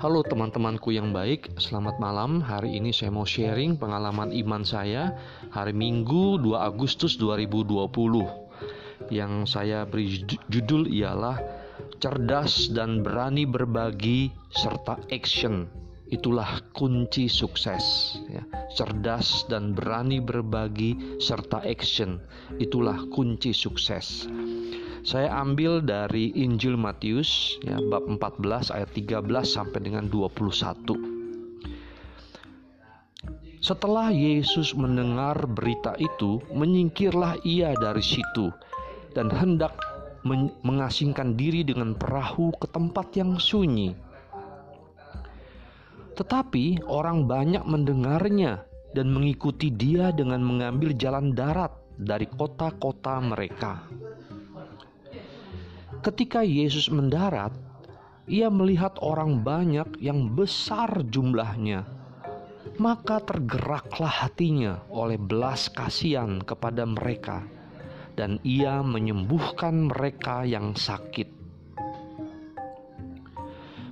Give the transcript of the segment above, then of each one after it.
Halo teman-temanku yang baik, selamat malam. Hari ini saya mau sharing pengalaman iman saya hari Minggu 2 Agustus 2020. Yang saya beri judul ialah cerdas dan berani berbagi serta action. Itulah kunci sukses. Ya. Cerdas dan berani berbagi serta action. Itulah kunci sukses. Saya ambil dari Injil Matius ya bab 14 ayat 13 sampai dengan 21. Setelah Yesus mendengar berita itu, menyingkirlah ia dari situ dan hendak mengasingkan diri dengan perahu ke tempat yang sunyi. Tetapi orang banyak mendengarnya dan mengikuti dia dengan mengambil jalan darat dari kota-kota mereka. Ketika Yesus mendarat, ia melihat orang banyak yang besar jumlahnya. Maka tergeraklah hatinya oleh belas kasihan kepada mereka, dan ia menyembuhkan mereka yang sakit.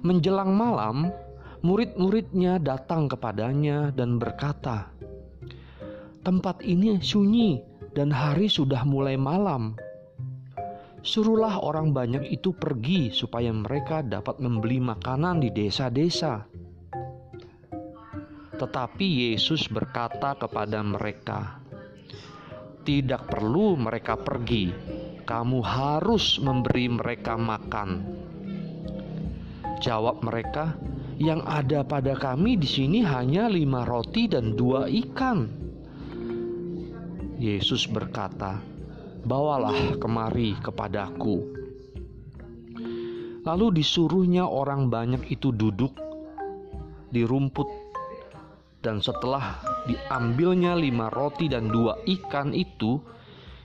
Menjelang malam, murid-muridnya datang kepadanya dan berkata, "Tempat ini sunyi, dan hari sudah mulai malam." Suruhlah orang banyak itu pergi supaya mereka dapat membeli makanan di desa-desa. Tetapi Yesus berkata kepada mereka, "Tidak perlu mereka pergi, kamu harus memberi mereka makan." Jawab mereka, "Yang ada pada kami di sini hanya lima roti dan dua ikan." Yesus berkata, bawalah kemari kepadaku. Lalu disuruhnya orang banyak itu duduk di rumput dan setelah diambilnya lima roti dan dua ikan itu,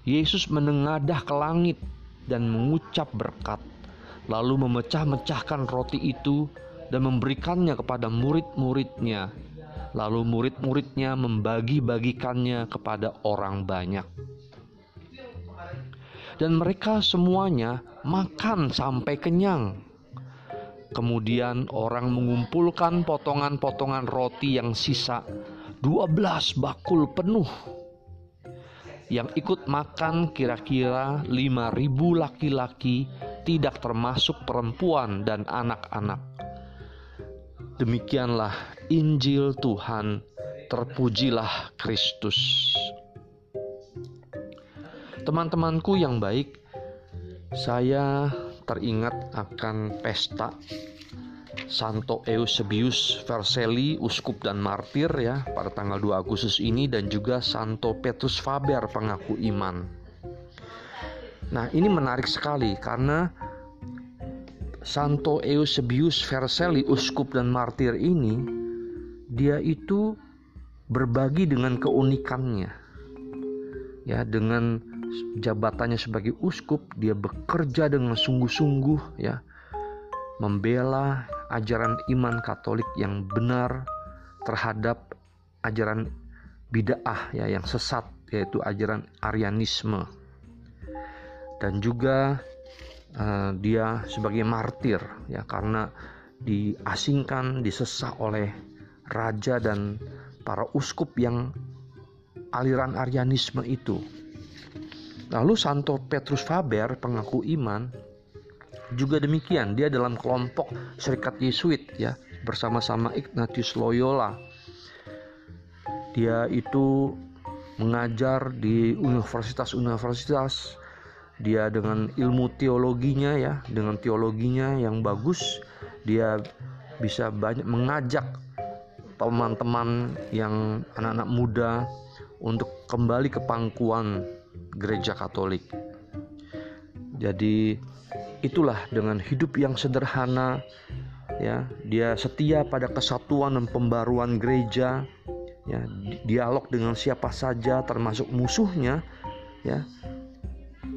Yesus menengadah ke langit dan mengucap berkat, lalu memecah-mecahkan roti itu dan memberikannya kepada murid-muridnya. Lalu murid-muridnya membagi-bagikannya kepada orang banyak dan mereka semuanya makan sampai kenyang. Kemudian orang mengumpulkan potongan-potongan roti yang sisa 12 bakul penuh. Yang ikut makan kira-kira 5000 laki-laki tidak termasuk perempuan dan anak-anak. Demikianlah Injil Tuhan, terpujilah Kristus. Teman-temanku yang baik, saya teringat akan pesta Santo Eusebius Vercelli, uskup dan martir ya pada tanggal 2 Agustus ini dan juga Santo Petrus Faber pengaku iman. Nah, ini menarik sekali karena Santo Eusebius Vercelli, uskup dan martir ini dia itu berbagi dengan keunikannya. Ya, dengan jabatannya sebagai uskup dia bekerja dengan sungguh-sungguh ya. Membela ajaran iman Katolik yang benar terhadap ajaran bid'ah ya yang sesat yaitu ajaran Arianisme. Dan juga uh, dia sebagai martir ya karena diasingkan disesah oleh raja dan para uskup yang aliran Arianisme itu Lalu Santo Petrus Faber, pengaku iman, juga demikian. Dia dalam kelompok Serikat Yesuit ya, bersama-sama Ignatius Loyola. Dia itu mengajar di universitas-universitas. Dia dengan ilmu teologinya ya, dengan teologinya yang bagus, dia bisa banyak mengajak teman-teman yang anak-anak muda untuk kembali ke pangkuan gereja Katolik. Jadi itulah dengan hidup yang sederhana ya, dia setia pada kesatuan dan pembaruan gereja ya, dialog dengan siapa saja termasuk musuhnya ya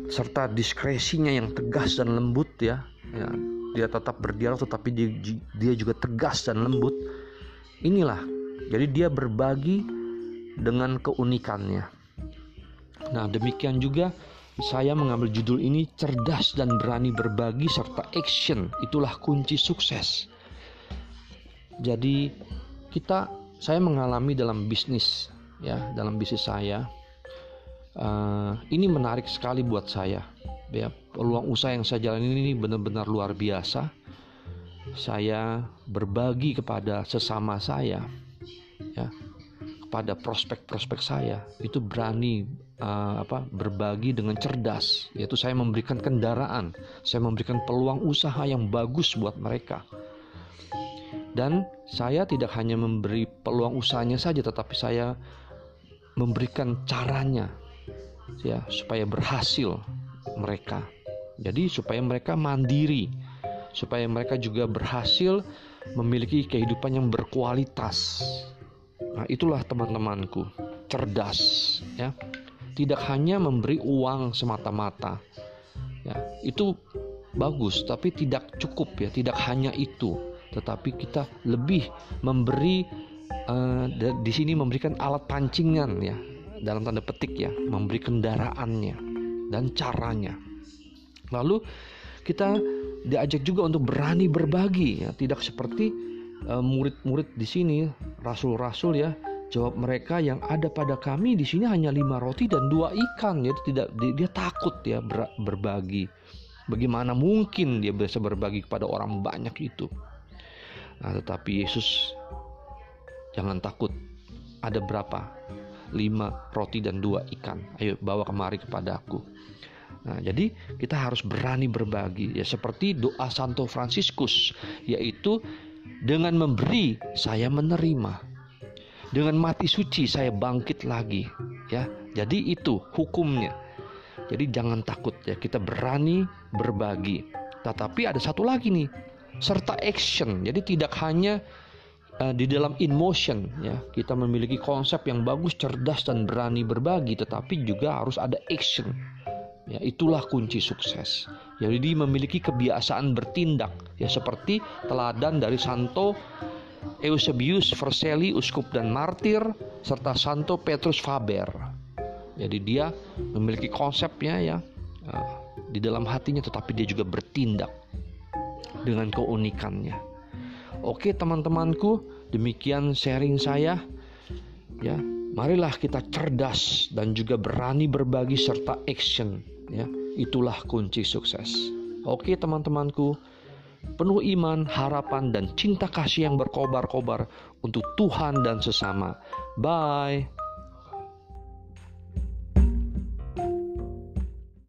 serta diskresinya yang tegas dan lembut ya, ya dia tetap berdialog tetapi dia, dia juga tegas dan lembut inilah jadi dia berbagi dengan keunikannya Nah, demikian juga saya mengambil judul ini cerdas dan berani berbagi serta action. Itulah kunci sukses. Jadi kita saya mengalami dalam bisnis ya dalam bisnis saya uh, ini menarik sekali buat saya ya peluang usaha yang saya jalani ini benar-benar luar biasa saya berbagi kepada sesama saya ya kepada prospek-prospek saya itu berani uh, apa berbagi dengan cerdas yaitu saya memberikan kendaraan saya memberikan peluang usaha yang bagus buat mereka dan saya tidak hanya memberi peluang usahanya saja, tetapi saya memberikan caranya ya supaya berhasil mereka. Jadi supaya mereka mandiri, supaya mereka juga berhasil memiliki kehidupan yang berkualitas. Nah, itulah teman-temanku, cerdas ya. Tidak hanya memberi uang semata-mata. Ya, itu bagus tapi tidak cukup ya, tidak hanya itu tetapi kita lebih memberi uh, di sini memberikan alat pancingan ya dalam tanda petik ya memberi kendaraannya dan caranya lalu kita diajak juga untuk berani berbagi ya tidak seperti eh, murid-murid uh, di sini rasul-rasul ya jawab mereka yang ada pada kami di sini hanya lima roti dan dua ikan ya tidak dia, takut ya ber, berbagi bagaimana mungkin dia bisa berbagi kepada orang banyak itu Nah, tetapi Yesus jangan takut. Ada berapa? Lima roti dan dua ikan. Ayo bawa kemari kepada aku. Nah, jadi kita harus berani berbagi ya seperti doa Santo Fransiskus yaitu dengan memberi saya menerima. Dengan mati suci saya bangkit lagi ya. Jadi itu hukumnya. Jadi jangan takut ya kita berani berbagi. Tetapi ada satu lagi nih serta action. Jadi tidak hanya uh, di dalam in motion ya kita memiliki konsep yang bagus, cerdas dan berani berbagi, tetapi juga harus ada action. Ya, itulah kunci sukses. Jadi memiliki kebiasaan bertindak ya seperti teladan dari Santo Eusebius Vercelli, uskup dan martir serta Santo Petrus Faber. Jadi dia memiliki konsepnya ya uh, di dalam hatinya tetapi dia juga bertindak dengan keunikannya. Oke teman-temanku, demikian sharing saya. Ya, marilah kita cerdas dan juga berani berbagi serta action. Ya, itulah kunci sukses. Oke teman-temanku, penuh iman, harapan, dan cinta kasih yang berkobar-kobar untuk Tuhan dan sesama. Bye.